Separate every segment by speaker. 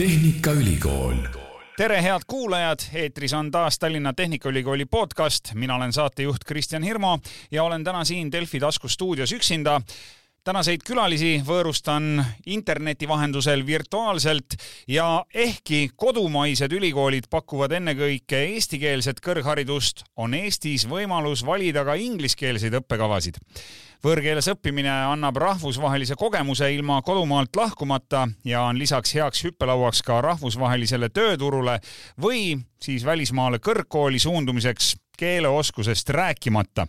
Speaker 1: Tehnikaülikool.
Speaker 2: tere, head kuulajad, eetris on taas Tallinna Tehnikaülikooli podcast, mina olen saatejuht Kristjan Hirmu ja olen täna siin Delfi taskustuudios üksinda tänaseid külalisi võõrustan interneti vahendusel virtuaalselt ja ehkki kodumaised ülikoolid pakuvad ennekõike eestikeelset kõrgharidust, on Eestis võimalus valida ka ingliskeelseid õppekavasid. võõrkeeles õppimine annab rahvusvahelise kogemuse ilma kodumaalt lahkumata ja on lisaks heaks hüppelauaks ka rahvusvahelisele tööturule või siis välismaale kõrgkooli suundumiseks keeleoskusest rääkimata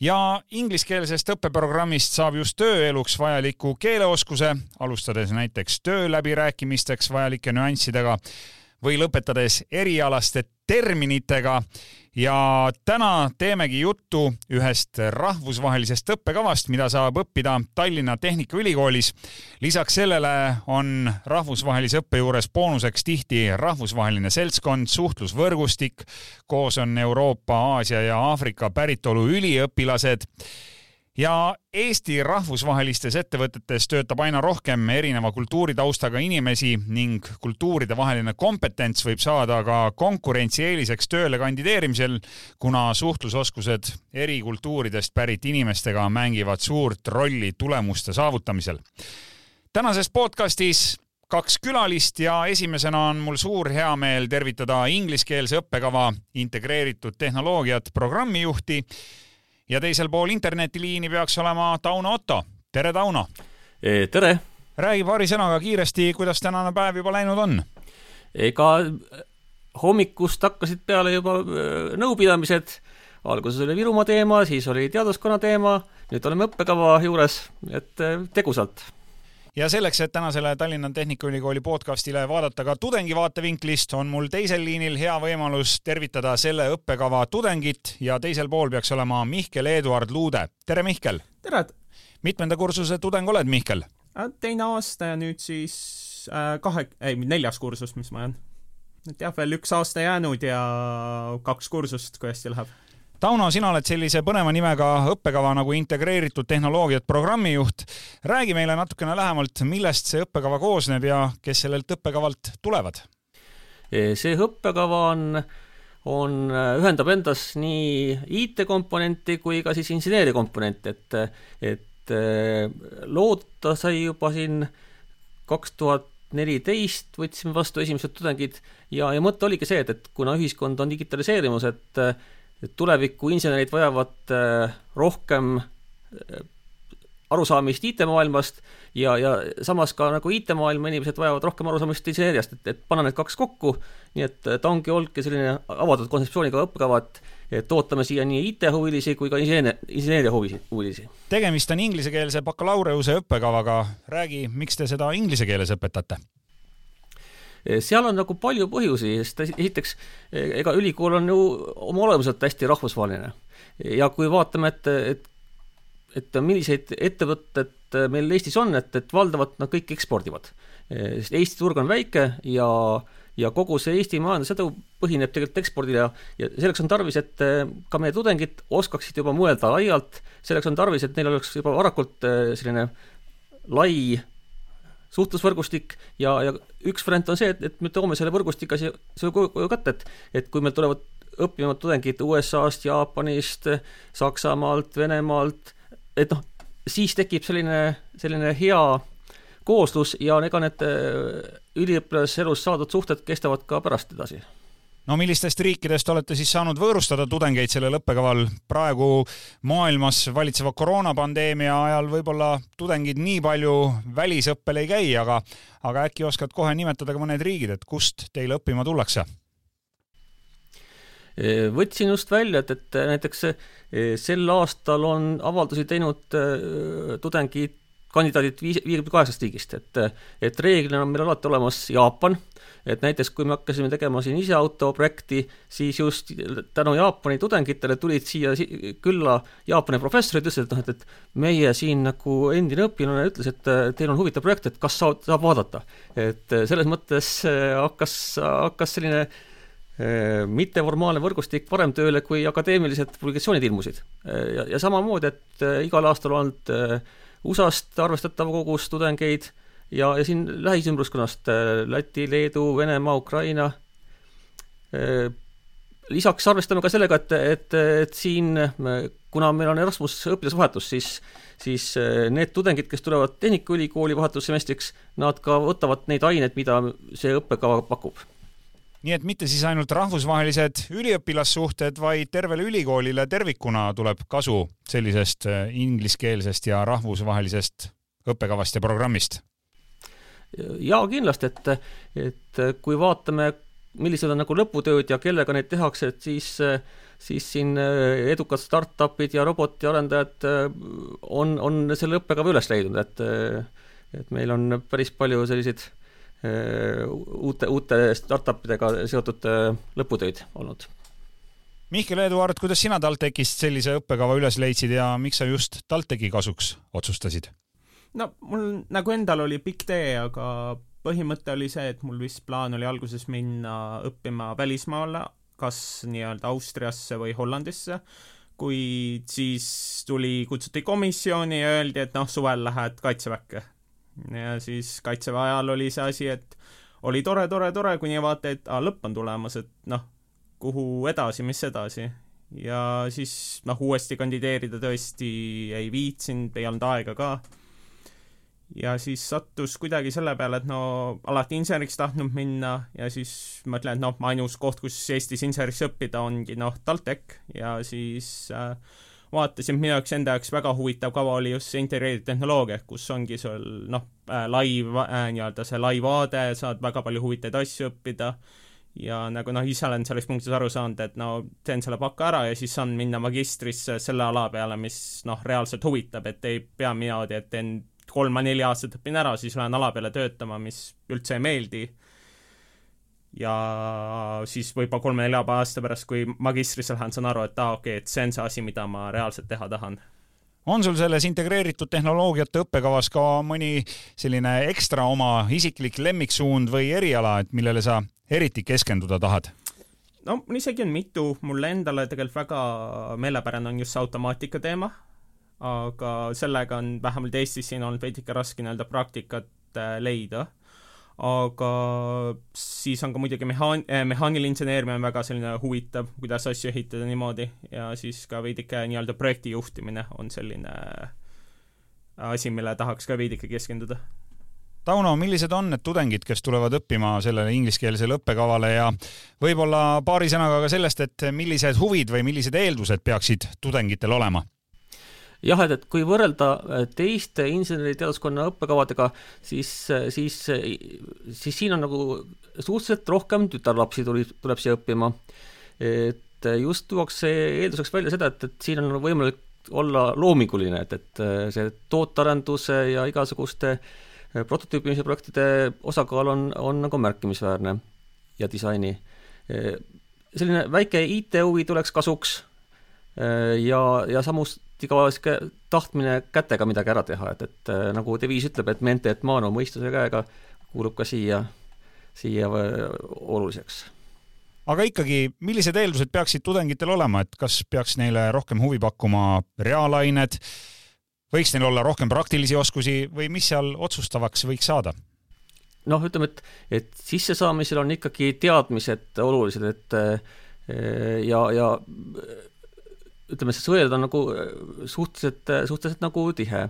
Speaker 2: ja ingliskeelsest õppeprogrammist saab just tööeluks vajaliku keeleoskuse, alustades näiteks tööläbirääkimisteks vajalike nüanssidega või lõpetades erialaste terminitega. Ja täna teemegi juttu ühest rahvusvahelisest õppekavast, mida saab õppida Tallinna Tehnikaülikoolis. lisaks sellele on rahvusvahelise õppe juures boonuseks tihti rahvusvaheline seltskond, suhtlusvõrgustik, koos on Euroopa, Aasia ja Aafrika päritolu üliõpilased ja Eesti rahvusvahelistes ettevõtetes töötab aina rohkem erineva kultuuritaustaga inimesi ning kultuuridevaheline kompetents võib saada ka konkurentsieeliseks tööle kandideerimisel, kuna suhtlusoskused eri kultuuridest pärit inimestega mängivad suurt rolli tulemuste saavutamisel. tänases podcastis kaks külalist ja esimesena on mul suur heameel tervitada ingliskeelse õppekava integreeritud tehnoloogiat programmijuhti ja teisel pool internetiliini peaks olema Tauno Otto. tere, Tauno!
Speaker 3: E, tere!
Speaker 2: räägi paari sõnaga kiiresti, kuidas tänane päev juba läinud on?
Speaker 3: ega hommikust hakkasid peale juba e, nõupidamised, alguses oli Virumaa teema, siis oli teaduskonna teema, nüüd oleme õppekava juures, et e, tegusalt
Speaker 2: ja selleks, et tänasele Tallinna Tehnikaülikooli podcastile vaadata ka tudengi vaatevinklist, on mul teisel liinil hea võimalus tervitada selle õppekava tudengit ja teisel pool peaks olema Mihkel Eduard Luude. tere, Mihkel!
Speaker 4: tere!
Speaker 2: mitmenda kursuse tudeng oled, Mihkel?
Speaker 4: Äh, teine aasta ja nüüd siis äh, kahe, ei, neljas kursus, mis ma olen. et jah, veel üks aasta jäänud ja kaks kursust, kui hästi läheb
Speaker 2: Tauno, sina oled sellise põneva nimega õppekava nagu integreeritud tehnoloogiad programmijuht. räägi meile natukene lähemalt, millest see õppekava koosneb ja kes sellelt õppekavalt tulevad?
Speaker 3: E, see õppekava on, on, ühendab endas nii IT-komponenti kui ka siis inseneeriakomponenti, et, et e, loota sai juba siin kaks tuhat neliteist võtsime vastu esimesed tudengid ja, ja mõte oligi see, et, et kuna ühiskond on digitaliseerimas, et et tuleviku insenerid vajavad äh, rohkem äh, arusaamist IT-maailmast ja, ja samas ka nagu IT-maailma inimesed vajavad rohkem arusaamist inseneeriast, et, et panna need kaks kokku, nii et ta ongi olnudki selline avatud kontseptsiooniga õppekava, et et ootame siia nii IT-huvilisi kui ka inseneeria, inseneeria huvilisi.
Speaker 2: tegemist on inglisekeelse bakalaureuse õppekavaga, räägi, miks te seda inglise keeles õpetate?
Speaker 3: Eh, seal on nagu palju põhjusi, sest esiteks eh, ega ülikool on ju oma olemuselt hästi rahvusvaheline. ja kui vaatame, et, et et milliseid ettevõtted meil Eestis on, et, et valdavalt nad kõik ekspordivad. Eh, sest Eesti turg on väike ja ja kogu see Eesti majandusedu põhineb tegelikult ekspordil ja, ja selleks on tarvis, et ka meie tudengid oskaksid juba mõelda laialt, selleks on tarvis, et neil oleks juba varakult selline lai suhtlusvõrgustik ja, ja üks variant on see, et, et me toome selle võrgustika siia, siia koju kätte, et et kui meil tulevad õppima tudengid USA-st, Jaapanist, Saksamaalt, Venemaalt, et noh, siis tekib selline, selline hea kooslus ja ega need äh, üliõpilaselus saadud suhted kestavad ka pärast edasi
Speaker 2: no millistest riikidest olete siis saanud võõrustada tudengeid sellel õppekaval? praegu maailmas valitseva koroonapandeemia ajal võib-olla tudengid nii palju välisõppel ei käi, aga, aga äkki oskad kohe nimetada ka mõned riigid, et kust teile õppima tullakse?
Speaker 3: võtsin just välja, et, et näiteks sel aastal on avaldusi teinud tudengid, kandidaadid viis, viiekümne kaheksast riigist, et et reeglina on meil alati olemas Jaapan, et näiteks kui me hakkasime tegema siin ise autoprojekti, siis just tänu Jaapani tudengitele tulid siia külla Jaapani professorid, ütlesid, et noh, et, et meie siin nagu endine õpilane ütles, et teil on huvitav projekt, et kas saab, saab vaadata. et selles mõttes äh, hakkas, hakkas selline äh, mitteformaalne võrgustik varem tööle, kui akadeemilised publikatsioonid ilmusid. Äh, ja, ja samamoodi, et igal aastal on olnud USA-st arvestatav kogus tudengeid ja, ja siin lähisümbruskonnast Läti, Leedu, Venemaa, Ukraina, lisaks arvestame ka sellega, et, et, et siin kuna meil on Erasmus õpilasvahetus, siis siis need tudengid, kes tulevad Tehnikaülikooli vahetussemestriks, nad ka võtavad neid aineid, mida see õppekava pakub
Speaker 2: nii et mitte siis ainult rahvusvahelised üliõpilassuhted, vaid tervele ülikoolile tervikuna tuleb kasu sellisest ingliskeelsest ja rahvusvahelisest õppekavast ja programmist?
Speaker 3: jaa, kindlasti, et, et kui vaatame, millised on nagu lõputööd ja kellega neid tehakse, et siis, siis siin edukad startup'id ja roboti-arendajad on, on selle õppekava üles leidnud, et et meil on päris palju selliseid uute, uute startup idega seotud lõputöid olnud.
Speaker 2: Mihkel Eduard, kuidas sina TalTechist sellise õppekava üles leidsid ja miks sa just TalTechi kasuks otsustasid?
Speaker 4: no mul nagu endal oli pikk tee, aga põhimõte oli see, et mul vist plaan oli alguses minna õppima välismaale, kas nii-öelda Austriasse või Hollandisse, kuid siis tuli, kutsuti komisjoni ja öeldi, et noh, suvel lähed kaitseväkke. Ja siis kaitseväe ajal oli see asi, et oli tore, tore, tore, kuni vaata, et aa, lõpp on tulemas, et noh, kuhu edasi, mis edasi. ja siis noh, uuesti kandideerida tõesti ei viitsinud, ei olnud aega ka ja siis sattus kuidagi selle peale, et no alati inseneriks tahtnud minna ja siis mõtlen, et noh, ainus koht, kus Eestis inseneriks õppida, ongi noh, TalTech ja siis äh, vaatasin, minu jaoks enda jaoks väga huvitav kava oli just see integreeritud tehnoloogia, kus ongi sul noh äh,, lai äh, nii-öelda see lai vaade, saad väga palju huvitavaid asju õppida ja nagu noh, ise olen selles punktis aru saanud, et no teen selle paka ära ja siis saan minna magistrisse selle ala peale, mis noh, reaalselt huvitab, et ei pea niimoodi, et teen kolm-neli aastat õpin ära, siis lähen ala peale töötama, mis üldse ei meeldi. Ja siis võib-olla kolme-nelja aasta pärast, kui magistrisse lähen, saan aru, et aa ah,, okei okay,, et see on see asi, mida ma reaalselt teha tahan
Speaker 2: on sul selles integreeritud tehnoloogiate õppekavas ka mõni selline ekstra oma isiklik lemmiksuund või eriala, et millele sa eriti keskenduda tahad?
Speaker 4: no mul isegi on mitu, mulle endale tegelikult väga meelepärane on just see automaatika teema, aga sellega on vähemalt Eestis siin olnud veidike raske nii-öelda praktikat äh, leida. Aga siis on ka muidugi mehaan-, äh, mehaaniline inseneerimine on väga selline huvitav, kuidas asju ehitada niimoodi ja siis ka veidike nii-öelda projekti juhtimine on selline äh, asi, mille tahaks ka veidike keskenduda
Speaker 2: Tauno, millised on need tudengid, kes tulevad õppima sellele ingliskeelsele õppekavale ja võib-olla paari sõnaga ka sellest, et millised huvid või millised eeldused peaksid tudengitel olema?
Speaker 3: Jah, et, et kui võrrelda äh, teiste inseneriteaduskonna õppekavadega, siis, äh, siis, siis siin on nagu suhteliselt rohkem tütarlapsi tuli, tuleb siia õppima. et just tuuakse eelduseks välja seda, et, et siin on võimalik olla loominguline, et, et äh, see tootearenduse ja igasuguste prototüüpimise projektide osakaal on, on nagu märkimisväärne ja disaini. selline väike IT-huvi tuleks kasuks ja, ja samus ka sihuke tahtmine kätega midagi ära teha, et, et äh, nagu deviis ütleb, et mente et mano, mõistuse käega, kuulub ka siia, siia äh, oluliseks.
Speaker 2: aga ikkagi, millised eeldused peaksid tudengitel olema, et kas peaks neile rohkem huvi pakkuma reaalained, võiks neil olla rohkem praktilisi oskusi või mis seal otsustavaks võiks saada?
Speaker 3: noh, ütleme, et, et sissesaamisel on ikkagi teadmised olulised, et äh, ja, ja ütleme, see sõeld on nagu äh, suhteliselt, äh, suhteliselt nagu tihe.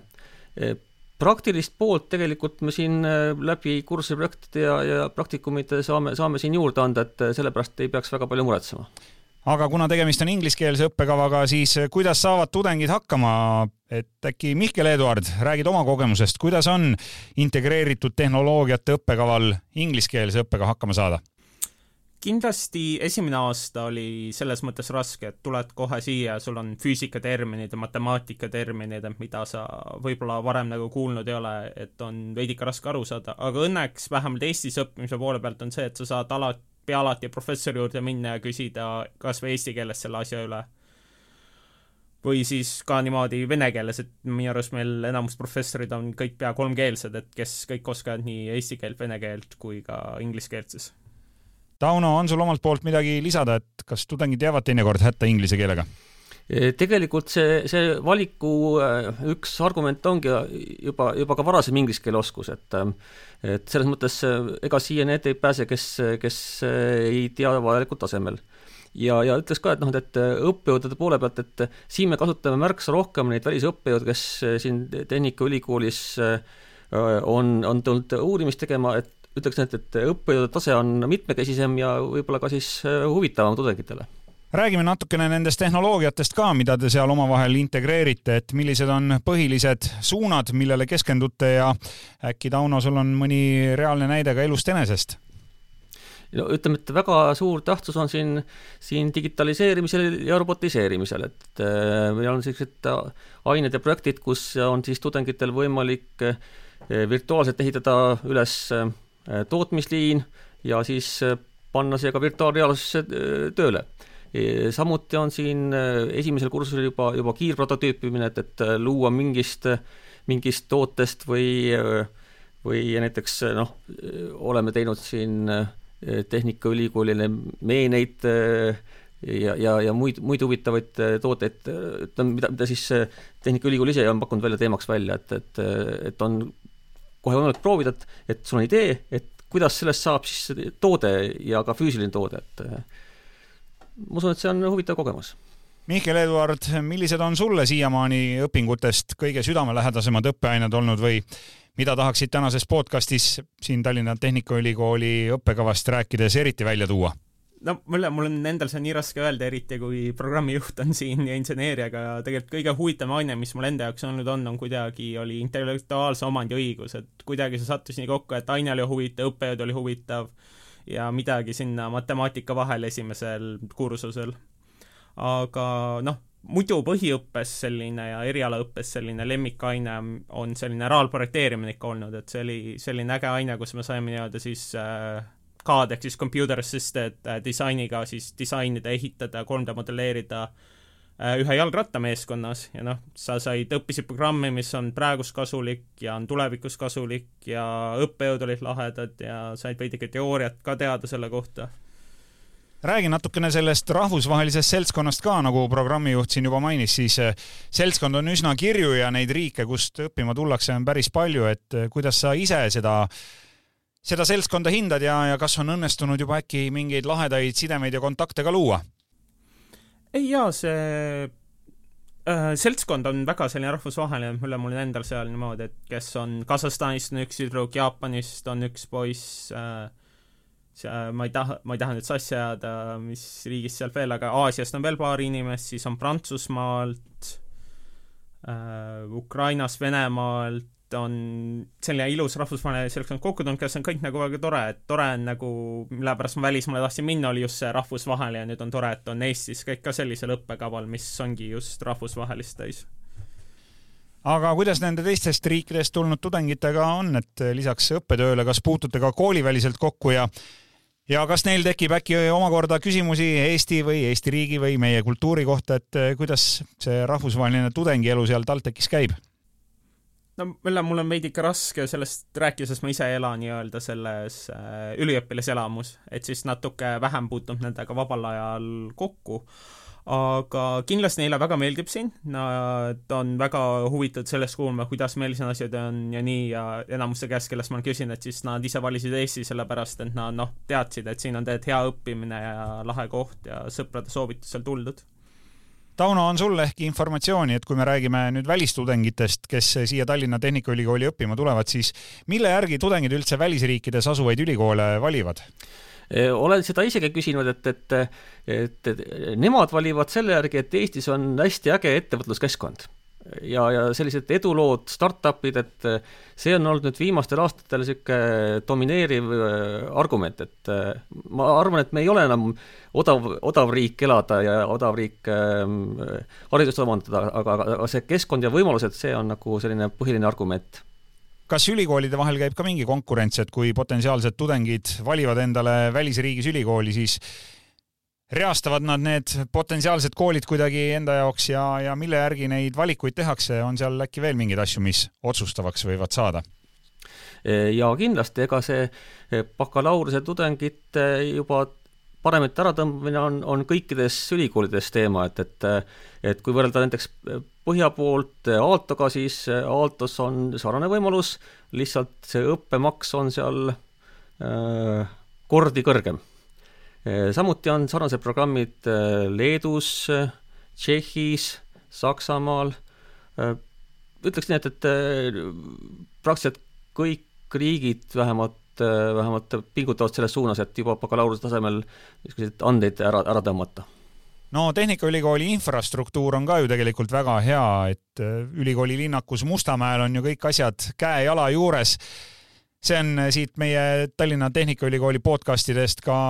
Speaker 3: Äh, praktilist poolt tegelikult me siin läbi kursuse projektide ja, ja praktikumite saame, saame siin juurde anda, et sellepärast ei peaks väga palju muretsema
Speaker 2: aga kuna tegemist on ingliskeelse õppekavaga, siis kuidas saavad tudengid hakkama, et äkki Mihkel Eduard, räägid oma kogemusest, kuidas on integreeritud tehnoloogiate õppekaval ingliskeelse õppega hakkama saada?
Speaker 4: Kindlasti esimene aasta oli selles mõttes raske, et tuled kohe siia ja sul on füüsikaterminid ja matemaatikaterminid, et mida sa võib-olla varem nagu kuulnud ei ole, et on veidike raske aru saada, aga õnneks vähemalt Eestis õppimise poole pealt on see, et sa saad alati, pea alati professori juurde minna ja küsida kas või eesti keeles selle asja üle. või siis ka niimoodi vene keeles, et minu arust meil enamus professorid on kõik pea kolmkeelsed, et kes kõik oskavad nii eesti keelt, vene keelt kui ka inglise keelt siis
Speaker 2: Tauno, on sul omalt poolt midagi lisada, et kas tudengid jäävad teinekord hätta inglise keelega?
Speaker 3: tegelikult see, see valiku üks argument ongi juba, juba ka varasem inglise keele oskus, et et selles mõttes ega siia need ei pääse, kes, kes ei tea vajalikul tasemel ja, ja ütleks ka, et noh, et õppejõudude poole pealt, et siin me kasutame märksa rohkem neid välisõppejõude, kes siin Tehnikaülikoolis on, on tulnud uurimist tegema, et ütleks, et, et õppejõudude tase on mitmekesisem ja võib-olla ka siis huvitavam tudengitele
Speaker 2: räägime natukene nendest tehnoloogiatest ka, mida te seal omavahel integreerite, et millised on põhilised suunad, millele keskendute ja äkki, Tauno, sul on mõni reaalne näide ka elust enesest?
Speaker 3: no ütleme, et väga suur tähtsus on siin, siin digitaliseerimisel ja robotiseerimisel, et äh, meil on sellised ained ja projektid, kus on siis tudengitel võimalik äh, virtuaalselt ehitada üles äh, tootmisliin ja siis panna see ka virtuaalreaalsusesse tööle. Samuti on siin esimesel kursusel juba, juba kiirprototüüpimine, et, et luua mingist, mingist tootest või, või näiteks noh, oleme teinud siin Tehnikaülikoolile meeneid ja, ja, ja muid, muid huvitavaid tooteid, ütleme, mida, mida siis Tehnikaülikool ise on pakkunud välja teemaks välja, et, et, et on kohe võimalik proovida, et, et sul on idee, et kuidas sellest saab siis toode ja ka füüsiline toode, et ma usun, et see on huvitav kogemus.
Speaker 2: Mihkel Eduard, millised on sulle siiamaani õpingutest kõige südamelähedasemad õppeained olnud või mida tahaksid tänases podcastis siin Tallinna Tehnikaülikooli õppekavast rääkides eriti välja tuua?
Speaker 4: No mulle, mul on endal see nii raske öelda, eriti kui programmijuht on siin ja inseneer, aga tegelikult kõige huvitavam aine, mis mul enda jaoks olnud on, on kuidagi, oli intellektuaalse omandi õigus, et kuidagi see sattus nii kokku, et aine oli huvitav, õppejõud oli huvitav ja midagi sinna matemaatika vahele esimesel kursusel. aga noh, muidu põhiõppes selline ja erialaõppes selline lemmikaine on selline reaalprojekteerimine ikka olnud, et see oli selline äge aine, kus me saime nii-öelda siis äh, CAD ehk siis computer assisted äh, disainiga siis disainida, ehitada, 3D modelleerida äh, ühe jalgratta meeskonnas ja noh, sa said, õppisid programmi, mis on praegust kasulik ja on tulevikus kasulik ja õppejõud olid lahedad ja said veidike teooriat ka teada selle kohta.
Speaker 2: Räägi natukene sellest rahvusvahelisest seltskonnast ka, nagu programmijuht siin juba mainis, siis eh, seltskond on üsna kirju ja neid riike, kust õppima tullakse, on päris palju, et kuidas sa ise seda, seda seltskonda hindad ja, ja kas on õnnestunud juba äkki mingeid lahedaid sidemeid ja kontakte ka luua?
Speaker 4: ei jaa, see äh, seltskond on väga selline rahvusvaheline, mulle, mul on endal seal niimoodi, et kes on Kasahstanist on üks tüdruk, Jaapanist on üks poiss äh,, ma ei taha, ma ei taha nüüd sassi ajada, mis riigist sealt veel, aga Aasiast on veel paar inimest, siis on Prantsusmaalt äh,, Ukrainast, Venemaalt, on selline ilus rahvusvaheline seltskond kokku tulnud, kes on kõik nagu väga tore, et tore on nagu, mille pärast ma välismaale tahtsin minna, oli just see rahvusvaheline nüüd on tore, et on Eestis kõik ka sellisel õppekaval, mis ongi just rahvusvahelist täis
Speaker 2: aga kuidas nende teistest riikidest tulnud tudengitega on, et lisaks õppetööle, kas puutute ka kooliväliselt kokku ja ja kas neil tekib äkki omakorda küsimusi Eesti või Eesti riigi või meie kultuuri kohta, et kuidas see rahvusvaheline tudengielu seal TalTechis käib?
Speaker 4: No mulle, mul on veidike raske sellest rääkida, sest ma ise elan nii-öelda selles äh, üliõpilaselamus, et siis natuke vähem puutunud nendega vabal ajal kokku aga kindlasti neile väga meeldib siin, nad on väga huvitatud sellest kuulma, kuidas meil siin asjad on ja nii ja enamuste käest, kellest ma olen küsinud, et siis nad ise valisid Eesti sellepärast, et nad noh, teadsid, et siin on tegelikult hea õppimine ja lahe koht ja sõprade soovitusel tuldud.
Speaker 2: Tauno, on sul ehk informatsiooni, et kui me räägime nüüd välistudengitest, kes siia Tallinna Tehnikaülikooli õppima tulevad, siis mille järgi tudengid üldse välisriikides asuvaid ülikoole valivad?
Speaker 3: olen seda isegi küsinud, et, et, et, et nemad valivad selle järgi, et Eestis on hästi äge ettevõtluskeskkond ja, ja sellised edulood, startup'id, et see on olnud nüüd viimastel aastatel niisugune domineeriv argument, et ma arvan, et me ei ole enam odav, odav riik elada ja odav riik äh, haridust omandada, aga, aga see keskkond ja võimalused, see on nagu selline põhiline argument.
Speaker 2: Kas ülikoolide vahel käib ka mingi konkurents, et kui potentsiaalsed tudengid valivad endale välisriigis ülikooli, siis reastavad nad need potentsiaalsed koolid kuidagi enda jaoks ja, ja mille järgi neid valikuid tehakse, on seal äkki veel mingeid asju, mis otsustavaks võivad saada?
Speaker 3: ja kindlasti, ega see bakalaureuse tudengite juba paremate äratõmbamine on, on kõikides ülikoolides teema, et, et et kui võrrelda näiteks põhja poolt Aaltoga, siis Aaltos on sarnane võimalus, lihtsalt see õppemaks on seal äh, kordi kõrgem. Samuti on sarnased programmid Leedus, Tšehhis, Saksamaal, ütleks nii, et, et praktiliselt kõik riigid vähemalt Äh, vähemalt pingutavad selles suunas, et juba bakalaureuse tasemel niisuguseid andeid ära, ära tõmmata
Speaker 2: no Tehnikaülikooli infrastruktuur on ka ju tegelikult väga hea, et äh, ülikooli linnakus Mustamäel on ju kõik asjad käe-jala juures. see on äh, siit meie Tallinna Tehnikaülikooli podcastidest ka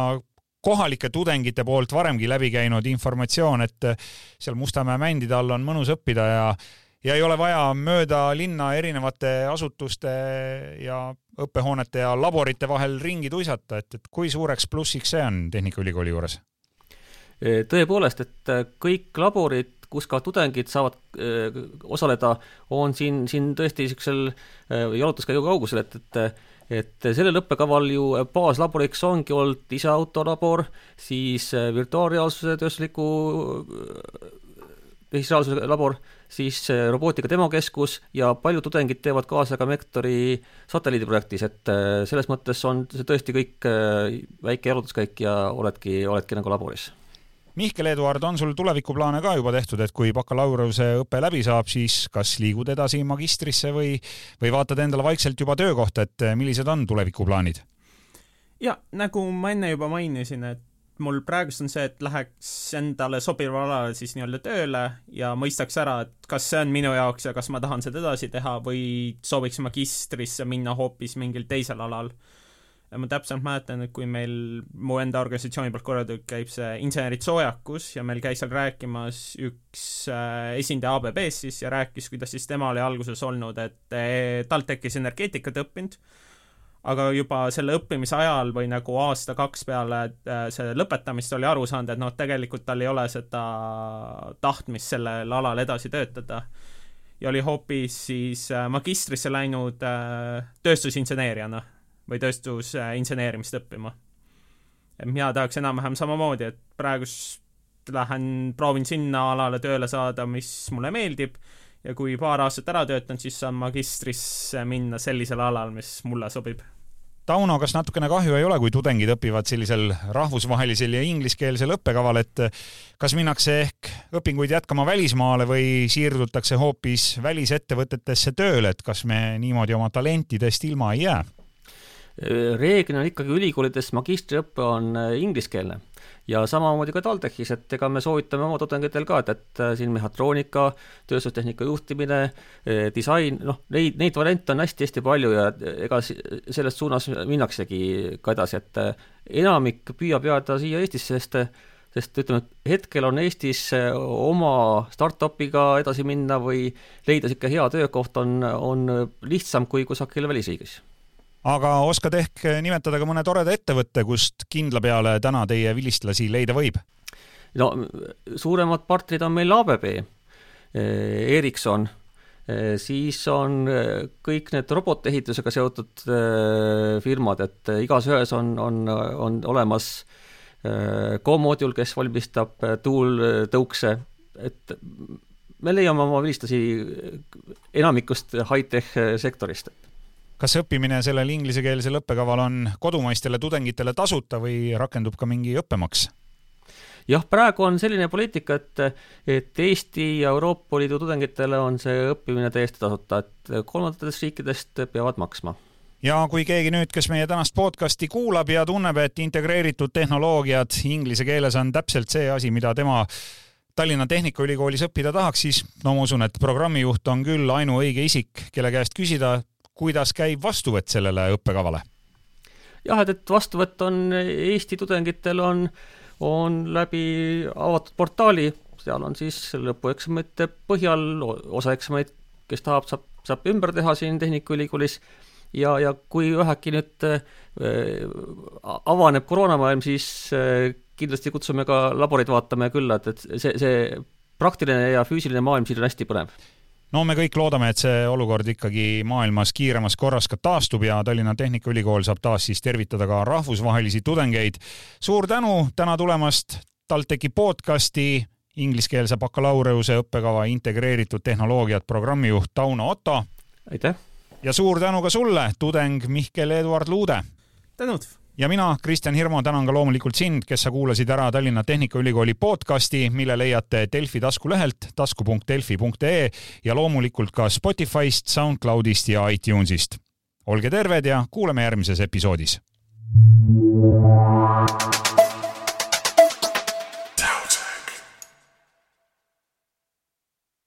Speaker 2: kohalike tudengite poolt varemgi läbi käinud informatsioon, et seal Mustamäe mändide all on mõnus õppida ja ja ei ole vaja mööda linna erinevate asutuste ja õppehoonete ja laborite vahel ringi tuisata, et, et kui suureks plussiks see on Tehnikaülikooli juures?
Speaker 3: tõepoolest, et kõik laborid, kus ka tudengid saavad öö, osaleda, on siin, siin tõesti niisugusel jalutuskäigu kaugusel, et, et et sellel õppekaval ju baaslaboriks ongi olnud iseautorabor, siis virtuaalreaalsuse tööstusliku ühisreaalsuse labor, siis robootika demokeskus ja paljud tudengid teevad kaasa ka Mektori satelliidiprojektis, et äh, selles mõttes on see tõesti kõik äh, väike jalutuskäik ja oledki, oledki nagu laboris.
Speaker 2: Mihkel Eduard, on sul tulevikuplaane ka juba tehtud, et kui bakalaureuseõpe läbi saab, siis kas liigud edasi magistrisse või, või vaatad endale vaikselt juba töökohta, et äh, millised on tulevikuplaanid?
Speaker 4: ja nagu ma enne juba mainisin, et mul praegust on see, et läheks endale sobival alal siis nii-öelda tööle ja mõistaks ära, et kas see on minu jaoks ja kas ma tahan seda edasi teha või sooviks magistrisse minna hoopis mingil teisel alal. Ma täpselt mäletan, et kui meil mu enda organisatsiooni poolt korraldatud käib see insenerid soojakus ja meil käis seal rääkimas üks äh, esindaja ABB-st siis ja rääkis, kuidas siis tema oli alguses olnud, et äh, TalTechis energeetikat õppinud aga juba selle õppimise ajal või nagu aasta-kaks peale äh, selle lõpetamist oli aru saanud, et noh, tegelikult tal ei ole seda tahtmist sellel alal edasi töötada. ja oli hoopis siis äh, magistrisse läinud tööstusinseneeriana või tööstusinseneerimist õppima. et mina tahaks enam-vähem samamoodi, et praegust lähen proovin sinna alale tööle saada, mis mulle meeldib ja kui paar aastat ära töötanud, siis saan magistrisse minna sellisel alal, mis mulle sobib.
Speaker 2: Tauno, kas natukene kahju ei ole, kui tudengid õpivad sellisel rahvusvahelisel ja ingliskeelsel õppekaval, et kas minnakse ehk õpinguid jätkama välismaale või siirdutakse hoopis välisettevõtetesse tööle, et kas me niimoodi oma talentidest ilma ei jää?
Speaker 3: Reeglina ikkagi ülikoolides magistriõpe on ingliskeelne. Ja samamoodi ka TalTechis, et ega me soovitame oma tudengitel ka, et, et äh, siin mehhatroonika, tööstustehnika juhtimine, äh, disain, noh, neid, neid variante on hästi-hästi palju ja ega selles suunas minnaksegi ka edasi, et äh, enamik püüab jääda siia Eestisse, sest sest ütleme, et hetkel on Eestis oma startup'iga edasi minna või leida niisugune hea töökoht on, on lihtsam kui kusagil välisriigis
Speaker 2: aga oskad ehk nimetada ka mõne toreda ettevõtte, kust kindla peale täna teie vilistlasi leida võib?
Speaker 3: no suuremad partnerid on meil ABB, eh, Ericsson, eh, siis on eh, kõik need robotehitusega seotud firmad, et igas ühes on, on, on olemas Comodule, kes valmistab tuultõukse, et me leiame oma vilistlasi enamikust high-tech sektorist
Speaker 2: kas õppimine sellel inglisekeelsel õppekaval on kodumaistele tudengitele tasuta või rakendub ka mingi õppemaks?
Speaker 3: jah, praegu on selline poliitika, et, et Eesti ja Euroopa Liidu tudengitele on see õppimine täiesti tasuta, et kolmandatest riikidest peavad maksma
Speaker 2: ja kui keegi nüüd, kes meie tänast podcasti kuulab ja tunneb, et integreeritud tehnoloogiad inglise keeles on täpselt see asi, mida tema Tallinna Tehnikaülikoolis õppida tahaks, siis no ma usun, et programmijuht on küll ainuõige isik, kelle käest küsida, kuidas käib vastuvõtt sellele õppekavale?
Speaker 3: jah, et, et vastuvõtt on Eesti tudengitel on, on läbi avatud portaali, seal on siis lõpueksamite põhjal osa eksameid, kes tahab, saab, saab ümber teha siin Tehnikaülikoolis ja, ja kui vähegi nüüd äh, avaneb koroonamaailm, siis äh, kindlasti kutsume ka laboreid vaatama külla, et, et see, see praktiline ja füüsiline maailm siin on hästi põnev
Speaker 2: no me kõik loodame, et see olukord ikkagi maailmas kiiremas korras ka taastub ja Tallinna Tehnikaülikool saab taas siis tervitada ka rahvusvahelisi tudengeid. suur tänu täna tulemast TalTechi podcasti ingliskeelse bakalaureuse õppekava integreeritud tehnoloogiad programmijuht Tauno Otto.
Speaker 3: aitäh!
Speaker 2: ja suur tänu ka sulle, tudeng Mihkel Eduard Luude.
Speaker 4: tänud!
Speaker 2: ja mina, Kristjan Hirmu, tänan ka loomulikult sind, kes sa kuulasid ära Tallinna Tehnikaülikooli podcasti, mille leiate Delfi taskulehelt tasku.delfi.ee ja loomulikult ka Spotify'st, SoundCloud'ist ja iTunes'ist. olge terved ja kuuleme järgmises episoodis.